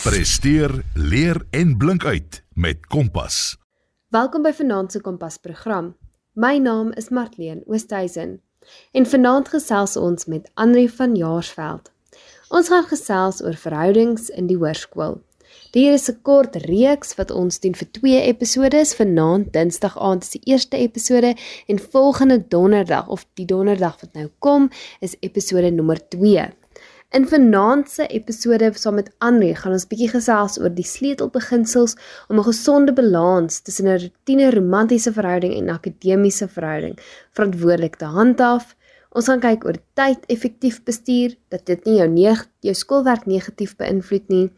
Presteer, leer en blink uit met Kompas. Welkom by Vanaand se Kompas program. My naam is Martleen Oosthuizen en vanaand gesels ons met Andri van Jaarsveld. Ons gaan gesels oor verhoudings in die hoërskool. Hier is 'n kort reeks wat ons doen vir twee episode. Vanaand Dinsdag aand is die eerste episode en volgende Donderdag of die Donderdag wat nou kom is episode nommer 2. In vanaand se episode saam met Andre gaan ons bietjie gesels oor die sleutelbeginsels om 'n gesonde balans tussen 'n rotine romantiese verhouding en akademiese verhouding verantwoordelik te handhaaf. Ons gaan kyk oor tyd effektief bestuur, dat dit nie jou neg jou skoolwerk negatief beïnvloed nie.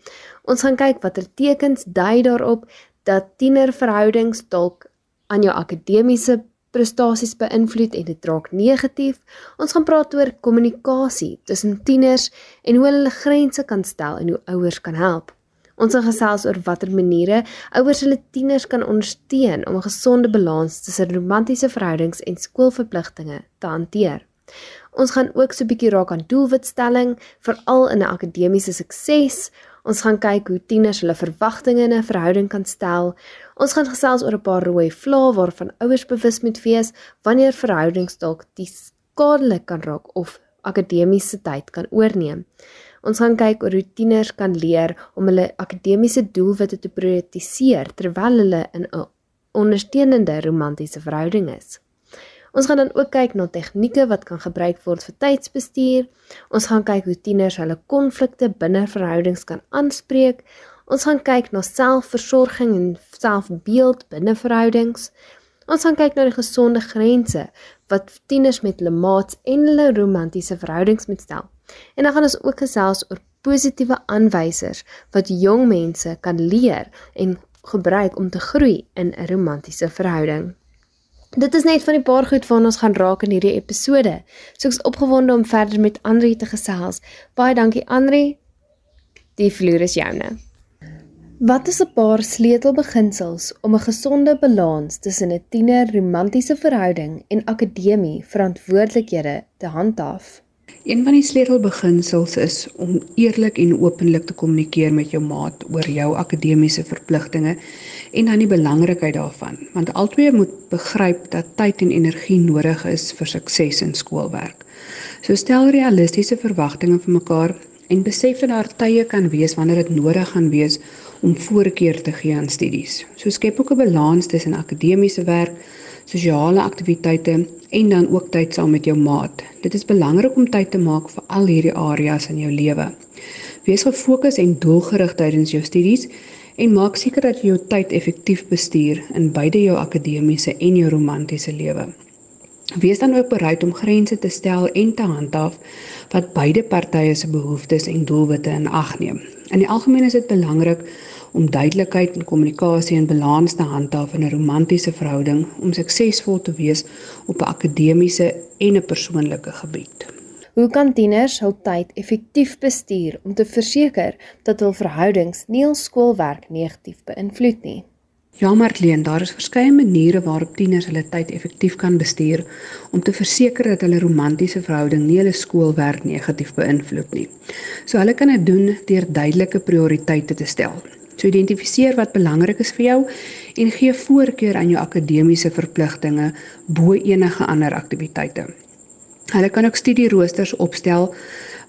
Ons gaan kyk watter tekens dui daarop dat tienerverhoudings dalk aan jou akademiese prestasies beïnvloed en dit raak negatief. Ons gaan praat oor kommunikasie tussen tieners en hoe hulle grense kan stel en hoe ouers kan help. Ons gaan gesels oor watter maniere ouers hulle tieners kan ondersteun om 'n gesonde balans tussen romantiese verhoudings en skoolverpligtinge te hanteer. Ons gaan ook so 'n bietjie raak aan doelwitstelling, veral in 'n akademiese sukses. Ons gaan kyk hoe tieners hulle verwagtinge in 'n verhouding kan stel. Ons gaan gesels oor 'n paar rooi vlae waarvan ouers bewus moet wees wanneer verhoudings dalk skadelik kan raak of akademiese tyd kan oorneem. Ons gaan kyk oor hoe tieners kan leer om hulle akademiese doelwitte te prioritiseer terwyl hulle in 'n ondersteunende romantiese verhouding is. Ons gaan dan ook kyk na tegnieke wat kan gebruik word vir tydsbestuur. Ons gaan kyk hoe tieners hulle konflikte binne verhoudings kan aanspreek. Ons gaan kyk na selfversorging en selfbeeld binne verhoudings. Ons gaan kyk na die gesonde grense wat tieners met hulle maats en hulle romantiese verhoudings moet stel. En dan gaan ons ook gesels oor positiewe aanwysers wat jong mense kan leer en gebruik om te groei in 'n romantiese verhouding. Dit is net van die paar goed waarna ons gaan raak in hierdie episode. So ek's opgewonde om verder met Andri te gesels. Baie dankie Andri. Die vloer is joune. Wat is 'n paar sleutelbeginsels om 'n gesonde balans tussen 'n tiener romantiese verhouding en akademie verantwoordelikhede te handhaaf? Een van die sleutelbeginsels is om eerlik en openlik te kommunikeer met jou maat oor jou akademiese verpligtinge en dan die belangrikheid daarvan want albei moet begryp dat tyd en energie nodig is vir sukses in skoolwerk. So stel realistiese verwagtinge vir mekaar en besef dat daar tye kan wees wanneer dit nodig gaan wees om voorkeur te gee aan studies. So skep ook 'n balans tussen akademiese werk, sosiale aktiwiteite en dan ook tyd saam met jou maat. Dit is belangrik om tyd te maak vir al hierdie areas in jou lewe. Wees gefokus en doelgerig tydens jou studies en maak seker dat jy jou tyd effektief bestuur in beide jou akademiese en jou romantiese lewe. Wees dan ook bereid om grense te stel en te handhaaf wat beide partye se behoeftes en doelwitte in ag neem. In die algemeen is dit belangrik om duidelikheid en kommunikasie en balans te handhaaf in 'n romantiese verhouding om suksesvol te wees op 'n akademiese en 'n persoonlike gebied. Hoe kan tieners hul tyd effektief bestuur om te verseker dat hul verhoudings nie hul skoolwerk negatief beïnvloed nie? Ja, Martleen, daar is verskeie maniere waarop tieners hulle tyd effektief kan bestuur om te verseker dat hulle romantiese verhouding nie hulle skoolwerk negatief beïnvloed nie. So hulle kan dit doen deur duidelike prioriteite te stel. So identifiseer wat belangrik is vir jou en gee voorkeur aan jou akademiese verpligtinge bo enige ander aktiwiteite. Hulle kan ook studieroosters opstel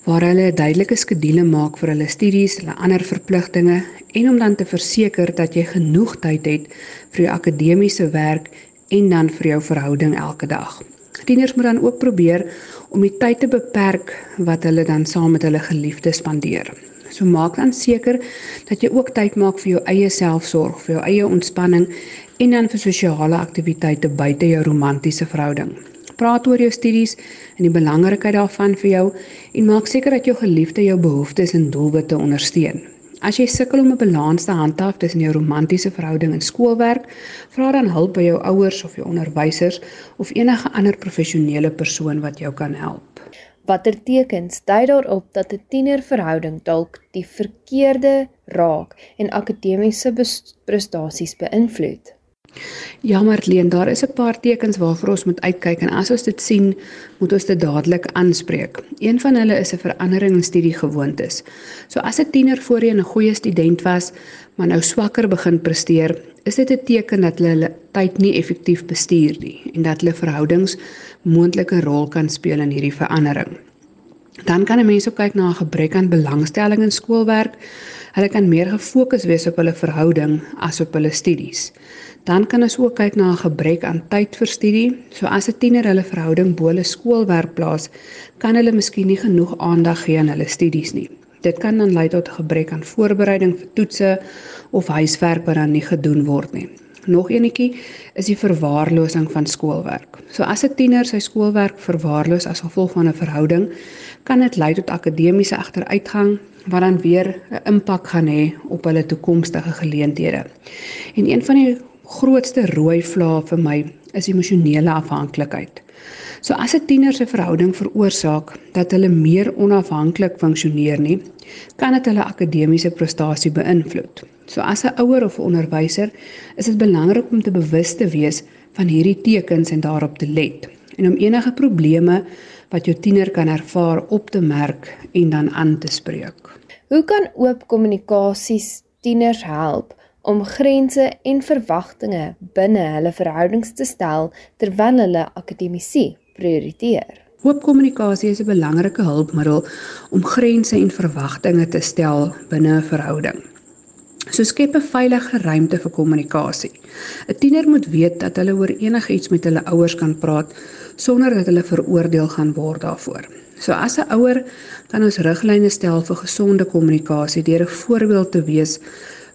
waar hulle 'n duidelike skedule maak vir hulle studies, hulle ander verpligtinge en om dan te verseker dat jy genoeg tyd het vir jou akademiese werk en dan vir jou verhouding elke dag. Tieners moet dan ook probeer om die tyd te beperk wat hulle dan saam met hulle geliefdes spandeer. So maak dan seker dat jy ook tyd maak vir jou eie selfsorg, vir jou eie ontspanning en dan vir sosiale aktiwiteite buite jou romantiese verhouding. Praat oor jou studies en die belangrikheid daarvan vir jou en maak seker dat jou geliefde jou behoeftes en doelwitte ondersteun. As jy sukkel om 'n balans te handhaaf tussen jou romantiese verhouding en skoolwerk, vra dan hulp by jou ouers of jou onderwysers of enige ander professionele persoon wat jou kan help. Watter tekens dui daarop dat 'n tienerverhouding dalk die verkeerde raak en akademiese prestasies beïnvloed? Ja, Marlene, daar is 'n paar tekens waarvoor ons moet uitkyk en as ons dit sien, moet ons dit dadelik aanspreek. Een van hulle is 'n verandering in studiegewoontes. So as 'n tiener voorheen 'n goeie student was, maar nou swakker begin presteer, is dit 'n teken dat hulle hulle tyd nie effektief bestuur nie en dat hulle verhoudings moontlike rol kan speel in hierdie verandering. Dan kan 'n mens ook kyk na 'n gebrek aan belangstelling in skoolwerk. Hulle kan meer gefokus wees op hulle verhouding as op hulle studies. Dan kan ons ook kyk na 'n gebrek aan tyd vir studie. So as 'n tiener hulle verhouding bo hulle skoolwerk plaas, kan hulle miskien nie genoeg aandag gee aan hulle studies nie. Dit kan dan lei tot 'n gebrek aan voorbereiding vir toetse of huiswerk wat dan nie gedoen word nie. Nog enetjie is die verwaarlosing van skoolwerk. So as 'n tiener sy skoolwerk verwaarloos as gevolg van 'n verhouding, kan dit lei tot akademiese agteruitgang wat dan weer 'n impak gaan hê op hulle toekomstige geleenthede. En een van die grootste rooi vlae vir my is emosionele afhanklikheid. So as 'n tiener se verhouding veroorsaak dat hulle meer onafhanklik funksioneer nie, kan dit hulle akademiese prestasie beïnvloed. So as 'n ouer of 'n onderwyser is dit belangrik om te bewus te wees van hierdie tekens en daarop te let en om enige probleme wat jou tiener kan ervaar op te merk en dan aan te spreek. Hoe kan oop kommunikasies tieners help om grense en verwagtinge binne hulle verhoudings te stel terwyl hulle akademiese prioriteer? Oop kommunikasie is 'n belangrike hulpmiddel om grense en verwagtinge te stel binne 'n verhouding. So skep 'n veilige ruimte vir kommunikasie. 'n Tiener moet weet dat hulle oor enigiets met hulle ouers kan praat sonder dat hulle veroordeel gaan word daarvoor. So as 'n ouer kan ons riglyne stel vir gesonde kommunikasie deur 'n voorbeeld te wees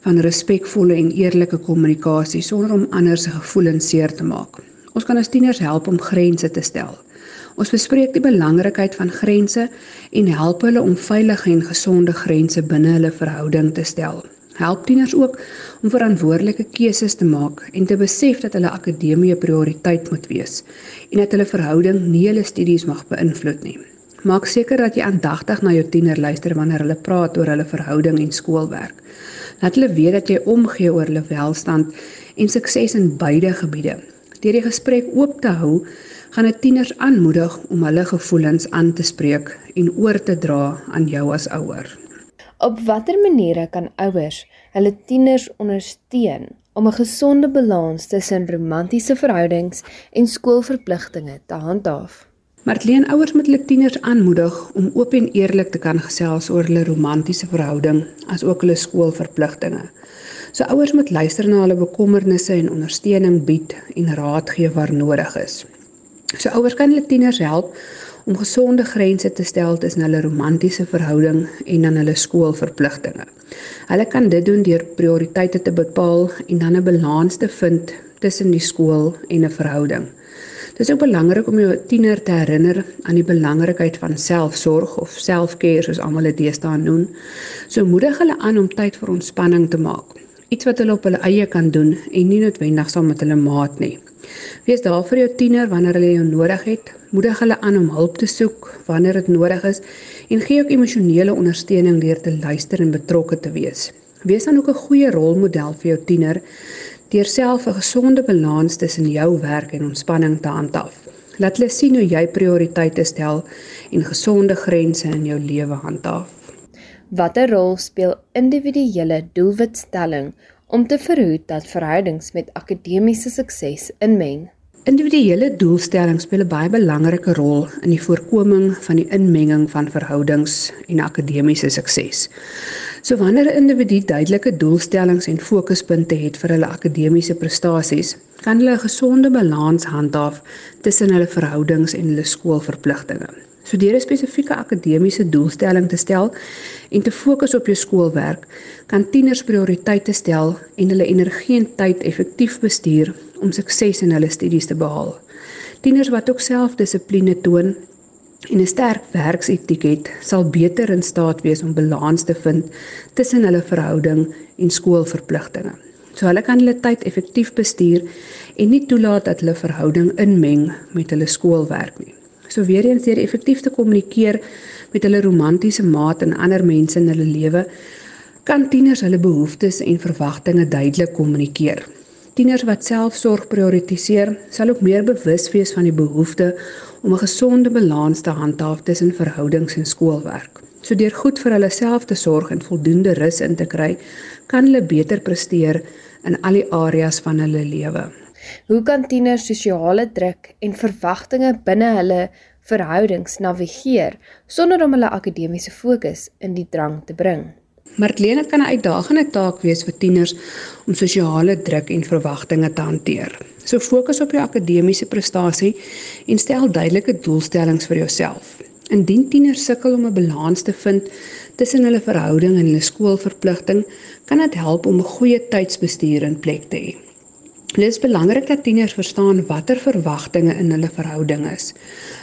van respekvolle en eerlike kommunikasie sonder om ander se gevoelens seer te maak. Ons kan ons tieners help om grense te stel. Ons bespreek die belangrikheid van grense en help hulle om veilige en gesonde grense binne hulle verhouding te stel help tieners ook om verantwoordelike keuses te maak en te besef dat hulle akademie 'n prioriteit moet wees en dat hulle verhouding nie hulle studies mag beïnvloed nie. Maak seker dat jy aandagtig na jou tiener luister wanneer hulle praat oor hulle verhouding en skoolwerk. Laat hulle weet dat jy omgee oor hulle welstand en sukses in beide gebiede. Deur die gesprek oop te hou, gaan dit tieners aanmoedig om hulle gevoelens aan te spreek en oor te dra aan jou as ouer. Op watter maniere kan ouers hulle tieners ondersteun om 'n gesonde balans tussen romantiese verhoudings en skoolverpligtinge te handhaaf? Martleen ouers moet hulle tieners aanmoedig om oop en eerlik te kan gesels oor hulle romantiese verhouding as ook hulle skoolverpligtinge. So ouers moet luister na hulle bekommernisse en ondersteuning bied en raad gee waar nodig is. So ouers kan hulle tieners help om gesonde grense te stel tussen hulle romantiese verhouding en dan hulle skoolverpligtinge. Hulle kan dit doen deur prioriteite te bepaal en dan 'n balans te vind tussen die skool en 'n verhouding. Dit is ook belangrik om jou tiener te herinner aan die belangrikheid van selfsorg of selfcare soos almal dit deesdae noem. So moedig hulle aan om tyd vir ontspanning te maak. Iets wat hulle op hulle eie kan doen en nie noodwendig saam met hulle maat nie. Wees daar vir jou tiener wanneer hulle jou nodig het. Moedig hulle aan om hulp te soek wanneer dit nodig is en gee ook emosionele ondersteuning deur te luister en betrokke te wees. Wees dan ook 'n goeie rolmodel vir jou tiener deur self 'n gesonde balans tussen jou werk en ontspanning te handhaaf. Laat hulle sien hoe jy prioriteite stel en gesonde grense in jou lewe handhaaf. Watter rol speel individuele doelwitstelling om te verhoed dat verhoudings met akademiese sukses inmeng. Individuele doelstellings speel 'n baie belangrike rol in die voorkoming van die inmenging van verhoudings en akademiese sukses. So wanneer 'n individu duidelike doelstellings en fokuspunte het vir hulle akademiese prestasies, kan hulle 'n gesonde balans handhaaf tussen hulle verhoudings en hulle skoolverpligtinge. So deur 'n spesifieke akademiese doelstelling te stel en te fokus op jou skoolwerk, kan tieners prioriteite stel en hulle energie en tyd effektief bestuur om sukses in hulle studies te behaal. Tieners wat ook selfdissipline toon en 'n sterk werksetiek het, sal beter in staat wees om balans te vind tussen hulle verhouding en skoolverpligtinge. So hulle kan hulle tyd effektief bestuur en nie toelaat dat hulle verhouding inmeng met hulle skoolwerk nie. So weer eens deur effektief te kommunikeer met hulle romantiese maat en ander mense in hulle lewe, kan tieners hulle behoeftes en verwagtinge duidelik kommunikeer. Tieners wat selfsorg prioritiseer, sal ook meer bewus wees van die behoefte om 'n gesonde balans te handhaaf tussen verhoudings en skoolwerk. So deur goed vir hulle self te sorg en voldoende rus in te kry, kan hulle beter presteer in al die areas van hulle lewe. Hoe kan tieners sosiale druk en verwagtinge binne hulle verhoudings navigeer sonder om hulle akademiese fokus in die drang te bring? Marlene kan 'n uitdagende taak wees vir tieners om sosiale druk en verwagtinge te hanteer. So fokus op jou akademiese prestasie en stel duidelike doelstellings vir jouself. Indien tieners sukkel om 'n balans te vind tussen hulle verhouding en hulle skoolverpligting, kan dit help om 'n goeie tydsbestuur in plek te hê. Dit is belangrik dat tieners verstaan watter verwagtinge in hulle verhouding is.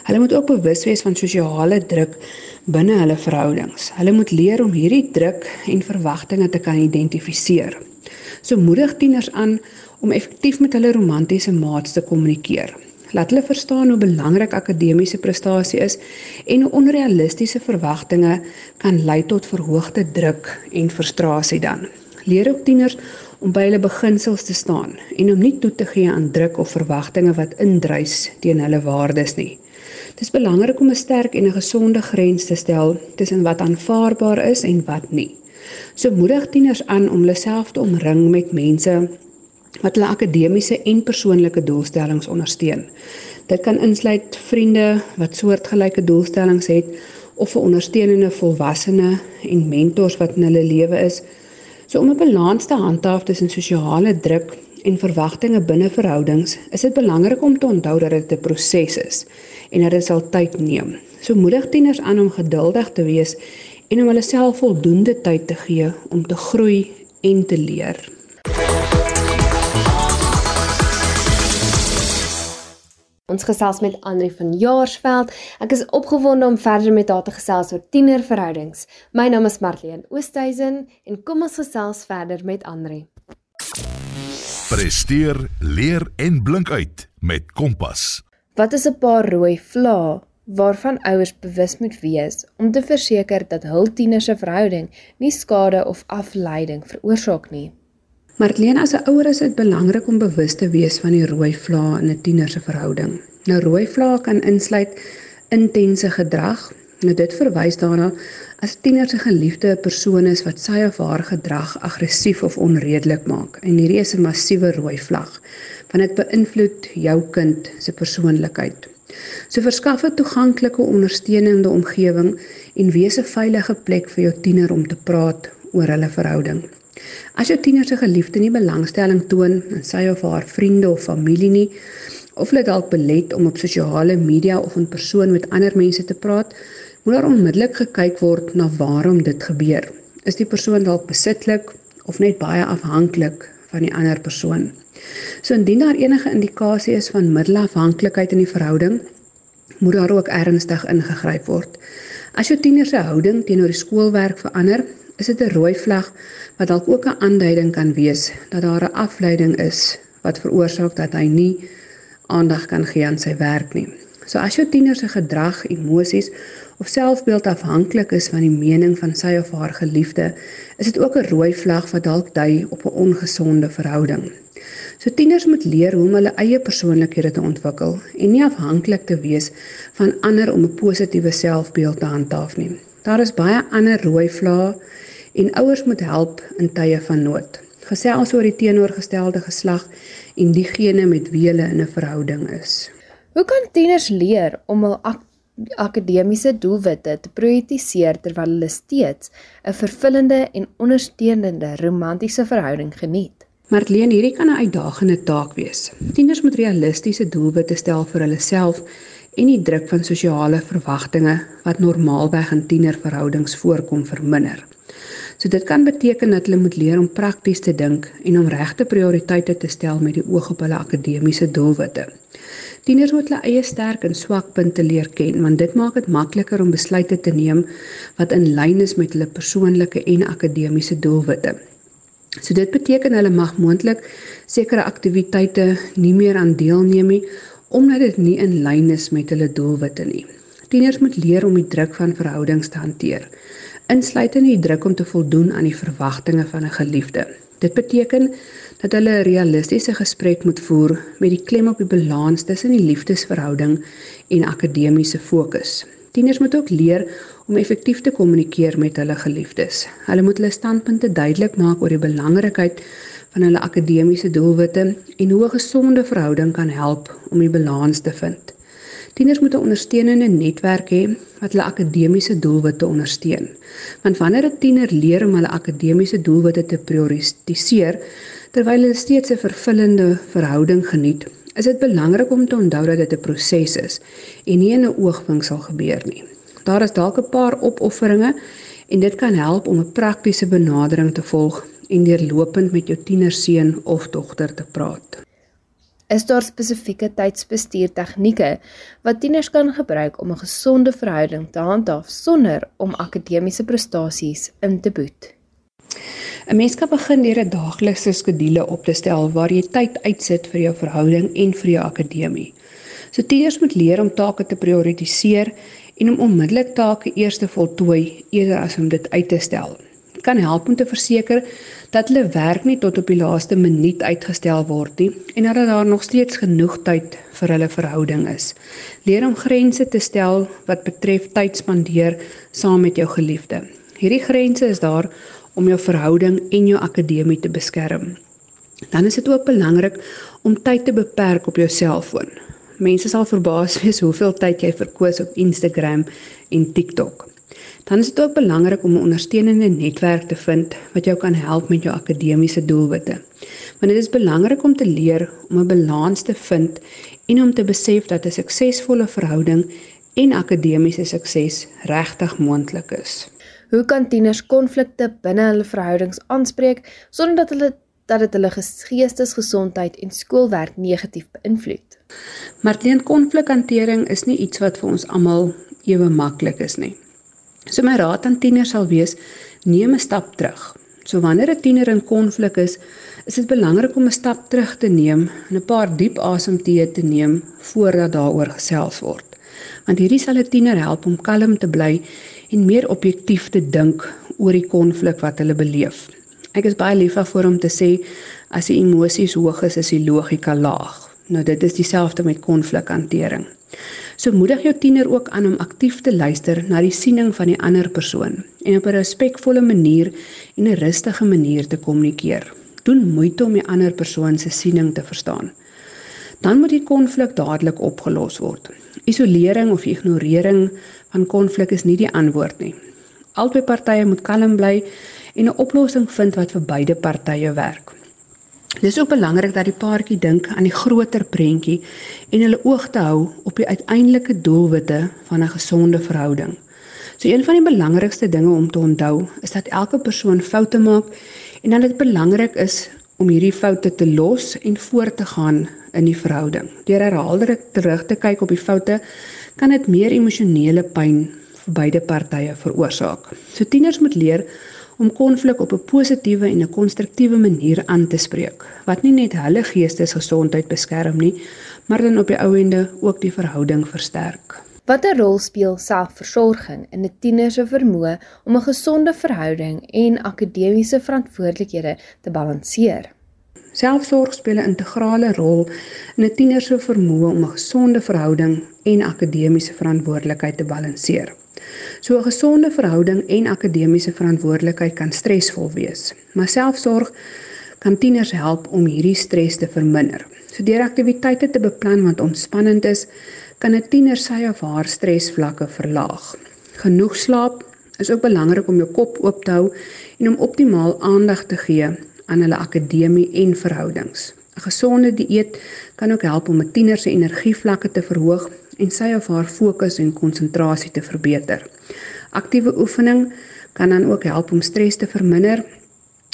Hulle moet ook bewus wees van sosiale druk binne hulle verhoudings. Hulle moet leer om hierdie druk en verwagtinge te kan identifiseer. So moedig tieners aan om effektief met hulle romantiese maats te kommunikeer. Laat hulle verstaan hoe belangrik akademiese prestasie is en hoe onrealistiese verwagtinge kan lei tot verhoogde druk en frustrasie dan. Leer ook tieners om by hulle beginsels te staan en om nie toe te gee aan druk of verwagtinge wat indrys teen hulle waardes nie. Dit is belangrik om 'n sterk en 'n gesonde grens te stel tussen wat aanvaarbaar is en wat nie. So moedig tieners aan om hulle self te omring met mense wat hulle akademiese en persoonlike doelstellings ondersteun. Dit kan insluit vriende wat soortgelyke doelstellings het of 'n ondersteunende volwassene en mentors wat in hulle lewe is So om 'n balans te handhaaf tussen sosiale druk en verwagtinge binne verhoudings, is dit belangrik om te onthou dat dit 'n proses is en dat dit sal tyd neem. So moedig tieners aan om geduldig te wees en om hulle self voldoende tyd te gee om te groei en te leer. Ons gesels met Andri van Jaarsveld. Ek is opgewonde om verder met haar te gesels oor tienerverhoudings. My naam is Marlene Oosthuizen en kom ons gesels verder met Andri. Presteer, leer en blink uit met Kompas. Wat is 'n paar rooi vlae waarvan ouers bewus moet wees om te verseker dat hul tieners se verhouding nie skade of afleiding veroorsaak nie? Marlene as 'n ouer is dit belangrik om bewus te wees van die rooi vlae in 'n tiener se verhouding. Nou rooi vlae kan insluit intense gedrag. Nou dit verwys daarna as tiener se geliefde 'n persoon is wat sy of haar gedrag aggressief of onredelik maak. En hierdie is 'n massiewe rooi vlag want dit beïnvloed jou kind se persoonlikheid. So verskaf 'n toeganklike ondersteunende omgewing en wees 'n veilige plek vir jou tiener om te praat oor hulle verhouding. As jou tiener se geliefde nie belangstelling toon in sy of haar vriende of familie nie, of hulle dalk belet om op sosiale media of in persoon met ander mense te praat, moet daar onmiddellik gekyk word na waarom dit gebeur. Is die persoon dalk besitlik of net baie afhanklik van die ander persoon? So indien daar enige indikasie is van middelafhanklikheid in die verhouding, moet daar ook ernstig ingegryp word. As jou tiener se houding teenoor die skoolwerk verander, is dit 'n rooi vlag wat dalk ook 'n aanduiding kan wees dat daar 'n afleiding is wat veroorsaak dat hy nie aandag kan gee aan sy werk nie. So as jou tiener se gedrag, emosies of selfbeeld afhanklik is van die mening van sy of haar geliefde, is dit ook 'n rooi vlag wat dalk dui op 'n ongesonde verhouding. So tieners moet leer hoe om hulle eie persoonlikhede te ontwikkel en nie afhanklik te wees van ander om 'n positiewe selfbeeld te handhaaf nie. Daar is baie ander rooi vlae en ouers moet help in tye van nood. Gesels oor die teenoorgestelde geslag en diegene met wie hulle in 'n verhouding is. Hoe kan tieners leer om hul ak akademiese doelwitte te prioritiseer terwyl hulle steeds 'n vervullende en ondersteunende romantiese verhouding geniet? Marlene, hierdie kan 'n uitdagende taak wees. Tieners moet realistiese doelwitte stel vir hulle self en die druk van sosiale verwagtinge wat normaalweg in tienerverhoudings voorkom verminder. So dit kan beteken dat hulle moet leer om prakties te dink en om regte prioriteite te stel met die oog op hulle akademiese doelwitte. Tieners moet hulle eie sterk en swak punte leer ken want dit maak dit makliker om besluite te neem wat in lyn is met hulle persoonlike en akademiese doelwitte. So dit beteken hulle mag moontlik sekere aktiwiteite nie meer aan deelneem nie omdat dit nie in lyn is met hulle doelwitte nie. Tieners moet leer om die druk van verhoudings te hanteer insluitende die druk om te voldoen aan die verwagtinge van 'n geliefde. Dit beteken dat hulle 'n realistiese gesprek moet voer met die klem op die balans tussen die liefdesverhouding en akademiese fokus. Tieners moet ook leer om effektief te kommunikeer met hulle geliefdes. Hulle moet hulle standpunte duidelik maak oor die belangrikheid van hulle akademiese doelwitte en hoe 'n gesonde verhouding kan help om die balans te vind. Tieners moet 'n ondersteunende netwerk hê wat hulle akademiese doelwitte ondersteun. Want wanneer 'n tiener leer om hulle akademiese doelwitte te prioritiseer terwyl hulle steeds 'n vervullende verhouding geniet, is dit belangrik om te onthou dat dit 'n proses is en nie in 'n oogwink sal gebeur nie. Daar is dalk 'n paar opofferinge en dit kan help om 'n praktiese benadering te volg en deurlopend met jou tienerseun of dogter te praat. Is daar spesifieke tydsbestuur tegnieke wat tieners kan gebruik om 'n gesonde verhouding te handhaaf sonder om akademiese prestasies in te boet? 'n Mens kan begin deur 'n daaglikse skedule op te stel waar jy tyd uitsit vir jou verhouding en vir jou akademie. So tieners moet leer om take te prioritiseer en om onmiddellik take eers te voltooi eerder as om dit uit te stel kan help om te verseker dat hulle werk nie tot op die laaste minuut uitgestel word nie en dat daar nog steeds genoeg tyd vir hulle verhouding is. Leer om grense te stel wat betref tyd spandeer saam met jou geliefde. Hierdie grense is daar om jou verhouding en jou akademie te beskerm. Dan is dit ook belangrik om tyd te beperk op jou selfoon. Mense sal verbaas wees hoeveel tyd jy verkoos op Instagram en TikTok. Dan is dit ook belangrik om 'n ondersteunende netwerk te vind wat jou kan help met jou akademiese doelwitte. Want dit is belangrik om te leer om 'n balans te vind en om te besef dat 'n suksesvolle verhouding en akademiese sukses regtig moontlik is. Hoe kan tieners konflikte binne hulle verhoudings aanspreek sonder dat hulle dat dit hulle geestesgesondheid en skoolwerk negatief beïnvloed? Martleen, konflikhantering is nie iets wat vir ons almal ewe maklik is nie. So my raad aan tieners sal wees: neem 'n stap terug. So wanneer 'n tiener in konflik is, is dit belangrik om 'n stap terug te neem en 'n paar diep asemteë te neem voordat daaroor gesels word. Want hierdie sal 'n tiener help om kalm te bly en meer objektief te dink oor die konflik wat hulle beleef. Ek is baie lief daarvoor om te sê as die emosies hoog is, is die logika laag. Nou dit is dieselfde met konflikhantering. So moedig jou tiener ook aan om aktief te luister na die siening van die ander persoon en op 'n respekvolle manier en 'n rustige manier te kommunikeer. Doen moeite om die ander persoon se siening te verstaan. Dan moet die konflik dadelik opgelos word. Isolering of ignorering van konflik is nie die antwoord nie. Albei partye moet kalm bly en 'n oplossing vind wat vir beide partye werk. Dis ook belangrik dat die paartjie dink aan die groter prentjie en hulle oog te hou op die uiteindelike doelwitte van 'n gesonde verhouding. So een van die belangrikste dinge om te onthou is dat elke persoon foute maak en dat dit belangrik is om hierdie foute te los en voort te gaan in die verhouding. Deur herhaaldelik terug te kyk op die foute, kan dit meer emosionele pyn vir beide partye veroorsaak. So tieners moet leer om konflik op 'n positiewe en 'n konstruktiewe manier aan te spreek wat nie net hulle geestesgesondheid beskerm nie, maar dan op die ou ende ook die verhouding versterk. Watter rol speel selfversorging in 'n tiener se vermoë om 'n gesonde verhouding en akademiese verantwoordelikhede te balanseer? Selfsorg speel 'n integrale rol in 'n tiener se vermoë om 'n gesonde verhouding en akademiese verantwoordelikheid te balanseer. So 'n gesonde verhouding en akademiese verantwoordelikheid kan stresvol wees, maar selfsorg kan tieners help om hierdie stres te verminder. So deur aktiwiteite te beplan wat ontspannend is, kan 'n tiener sy of haar stresvlakke verlaag. Genoeg slaap is ook belangrik om jou kop oop te hou en om optimaal aandag te gee aan hulle akademie en verhoudings. 'n Gesonde dieet kan ook help om 'n tiener se energievlakke te verhoog en sy of haar fokus en konsentrasie te verbeter. Aktiewe oefening kan dan ook help om stres te verminder.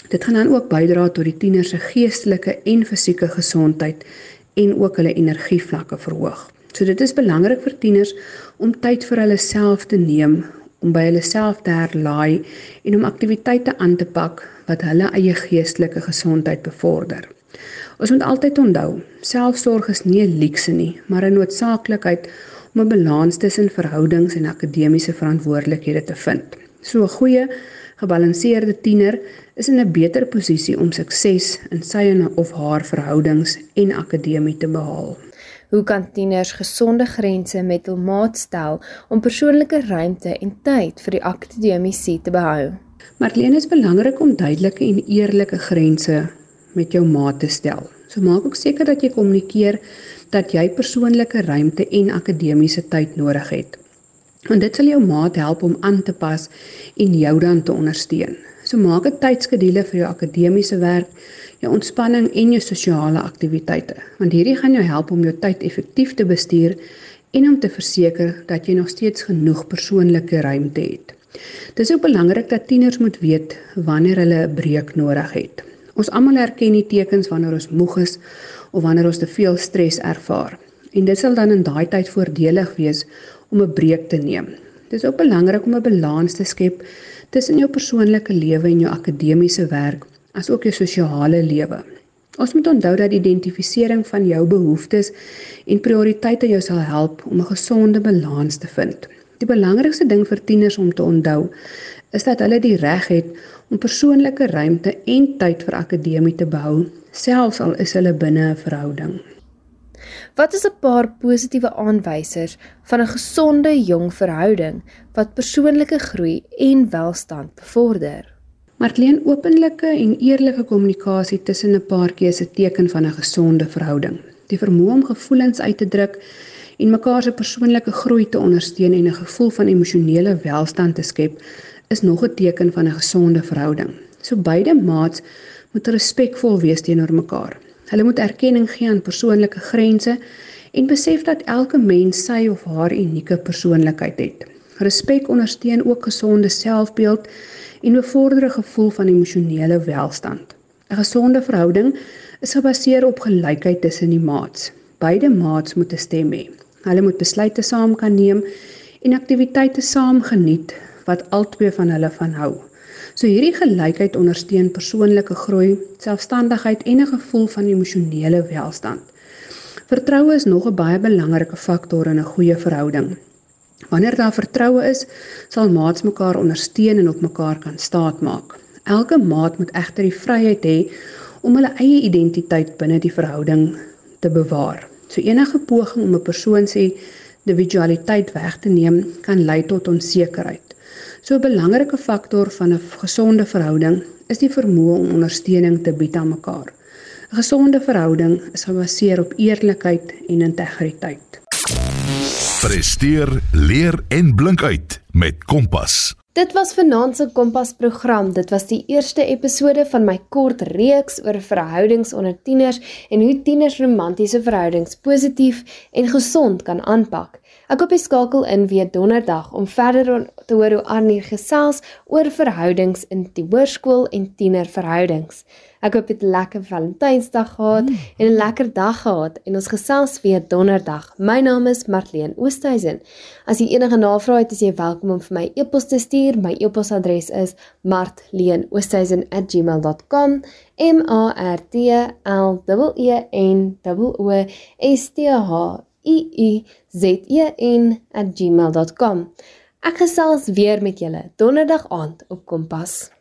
Dit gaan dan ook bydra tot die tiener se geestelike en fisieke gesondheid en ook hulle energievlakke verhoog. So dit is belangrik vir tieners om tyd vir hulle self te neem om by hulle self te herlaai en om aktiwiteite aan te pak wat hulle eie geestelike gesondheid bevorder. Ons moet altyd onthou, selfsorg is nie 'n luukse nie, maar 'n noodsaaklikheid om 'n balans tussen verhoudings en akademiese verantwoordelikhede te vind. So 'n goeie Gebalanseerde tiener is in 'n beter posisie om sukses in sy of haar verhoudings en akademie te behaal. Hoe kan tieners gesonde grense met hul maat stel om persoonlike ruimte en tyd vir die akademiese te behou? Marlene is belangrik om duidelike en eerlike grense met jou maat te stel. So maak ook seker dat jy kommunikeer dat jy persoonlike ruimte en akademiese tyd nodig het. Want dit sal jou maat help om aan te pas en jou dan te ondersteun. So maak 'n tydskedule vir jou akademiese werk, jou ontspanning en jou sosiale aktiwiteite, want hierdie gaan jou help om jou tyd effektief te bestuur en om te verseker dat jy nog steeds genoeg persoonlike ruimte het. Dit is ook belangrik dat tieners moet weet wanneer hulle 'n breek nodig het. Ons almal erken die tekens wanneer ons moeg is of wanneer ons te veel stres ervaar. En dit sal dan in daai tyd voordelig wees om 'n breek te neem. Dit is ook belangrik om 'n balans te skep tussen jou persoonlike lewe en jou akademiese werk, asook jou sosiale lewe. Ons moet onthou dat identifisering van jou behoeftes en prioriteite jou sal help om 'n gesonde balans te vind. Die belangrikste ding vir tieners om te onthou is dat hulle die reg het om persoonlike ruimte en tyd vir akademie te behou, selfs al is hulle binne 'n verhouding. Wat is 'n paar positiewe aanwysers van 'n gesonde jong verhouding wat persoonlike groei en welstand bevorder? Martleen, openlike en eerlike kommunikasie tussen 'n paartjie is 'n teken van 'n gesonde verhouding. Die vermoë om gevoelens uit te druk en mekaar se persoonlike groei te ondersteun en 'n gevoel van emosionele welstand te skep, is nog 'n teken van 'n gesonde verhouding. So beide maats moet respekvol wees teenoor mekaar. Hulle moet erkenning gee aan persoonlike grense en besef dat elke mens sy of haar unieke persoonlikheid het. Respek ondersteun ook gesonde selfbeeld en bevorder 'n gevoel van emosionele welstand. 'n Gesonde verhouding is gebaseer op gelykheid tussen die maats. Beide maats moet 'n stem hê. Hulle moet besluite saam kan neem en aktiwiteite saam geniet wat albei van hulle van hou. So hierdie gelykheid ondersteun persoonlike groei, selfstandigheid en 'n gevoel van emosionele welstand. Vertroue is nog 'n baie belangrike faktor in 'n goeie verhouding. Wanneer daar vertroue is, sal maats mekaar ondersteun en op mekaar kan staatmaak. Elke maat moet egter die vryheid hê om hulle eie identiteit binne die verhouding te bewaar. So enige poging om 'n persoon se individualiteit weg te neem kan lei tot onsekerheid. So 'n belangrike faktor van 'n gesonde verhouding is die vermoë om ondersteuning te bied aan mekaar. 'n Gesonde verhouding is gebaseer op eerlikheid en integriteit. Presteer, leer en blink uit met Kompas. Dit was vanaand se Kompas program. Dit was die eerste episode van my kort reeks oor verhoudings onder tieners en hoe tieners romantiese verhoudings positief en gesond kan aanpak. Ek hoop jy skakel in weer donderdag om verder te hoor hoe Arnie gesels oor verhoudings in die hoërskool en tienerverhoudings. Ek hoop jy het 'n lekker Valentynsdag gehad mm. en 'n lekker dag gehad en ons gesels weer donderdag. My naam is Marlene Oosthuizen. As jy enige navrae het, is jy welkom om vir my e-pos te stuur. My e-posadres is martleenoosthuizen@gmail.com. M A R T L E E N O S T H iizen@gmail.com. Ek gesels weer met julle donderdag aand op Kompas.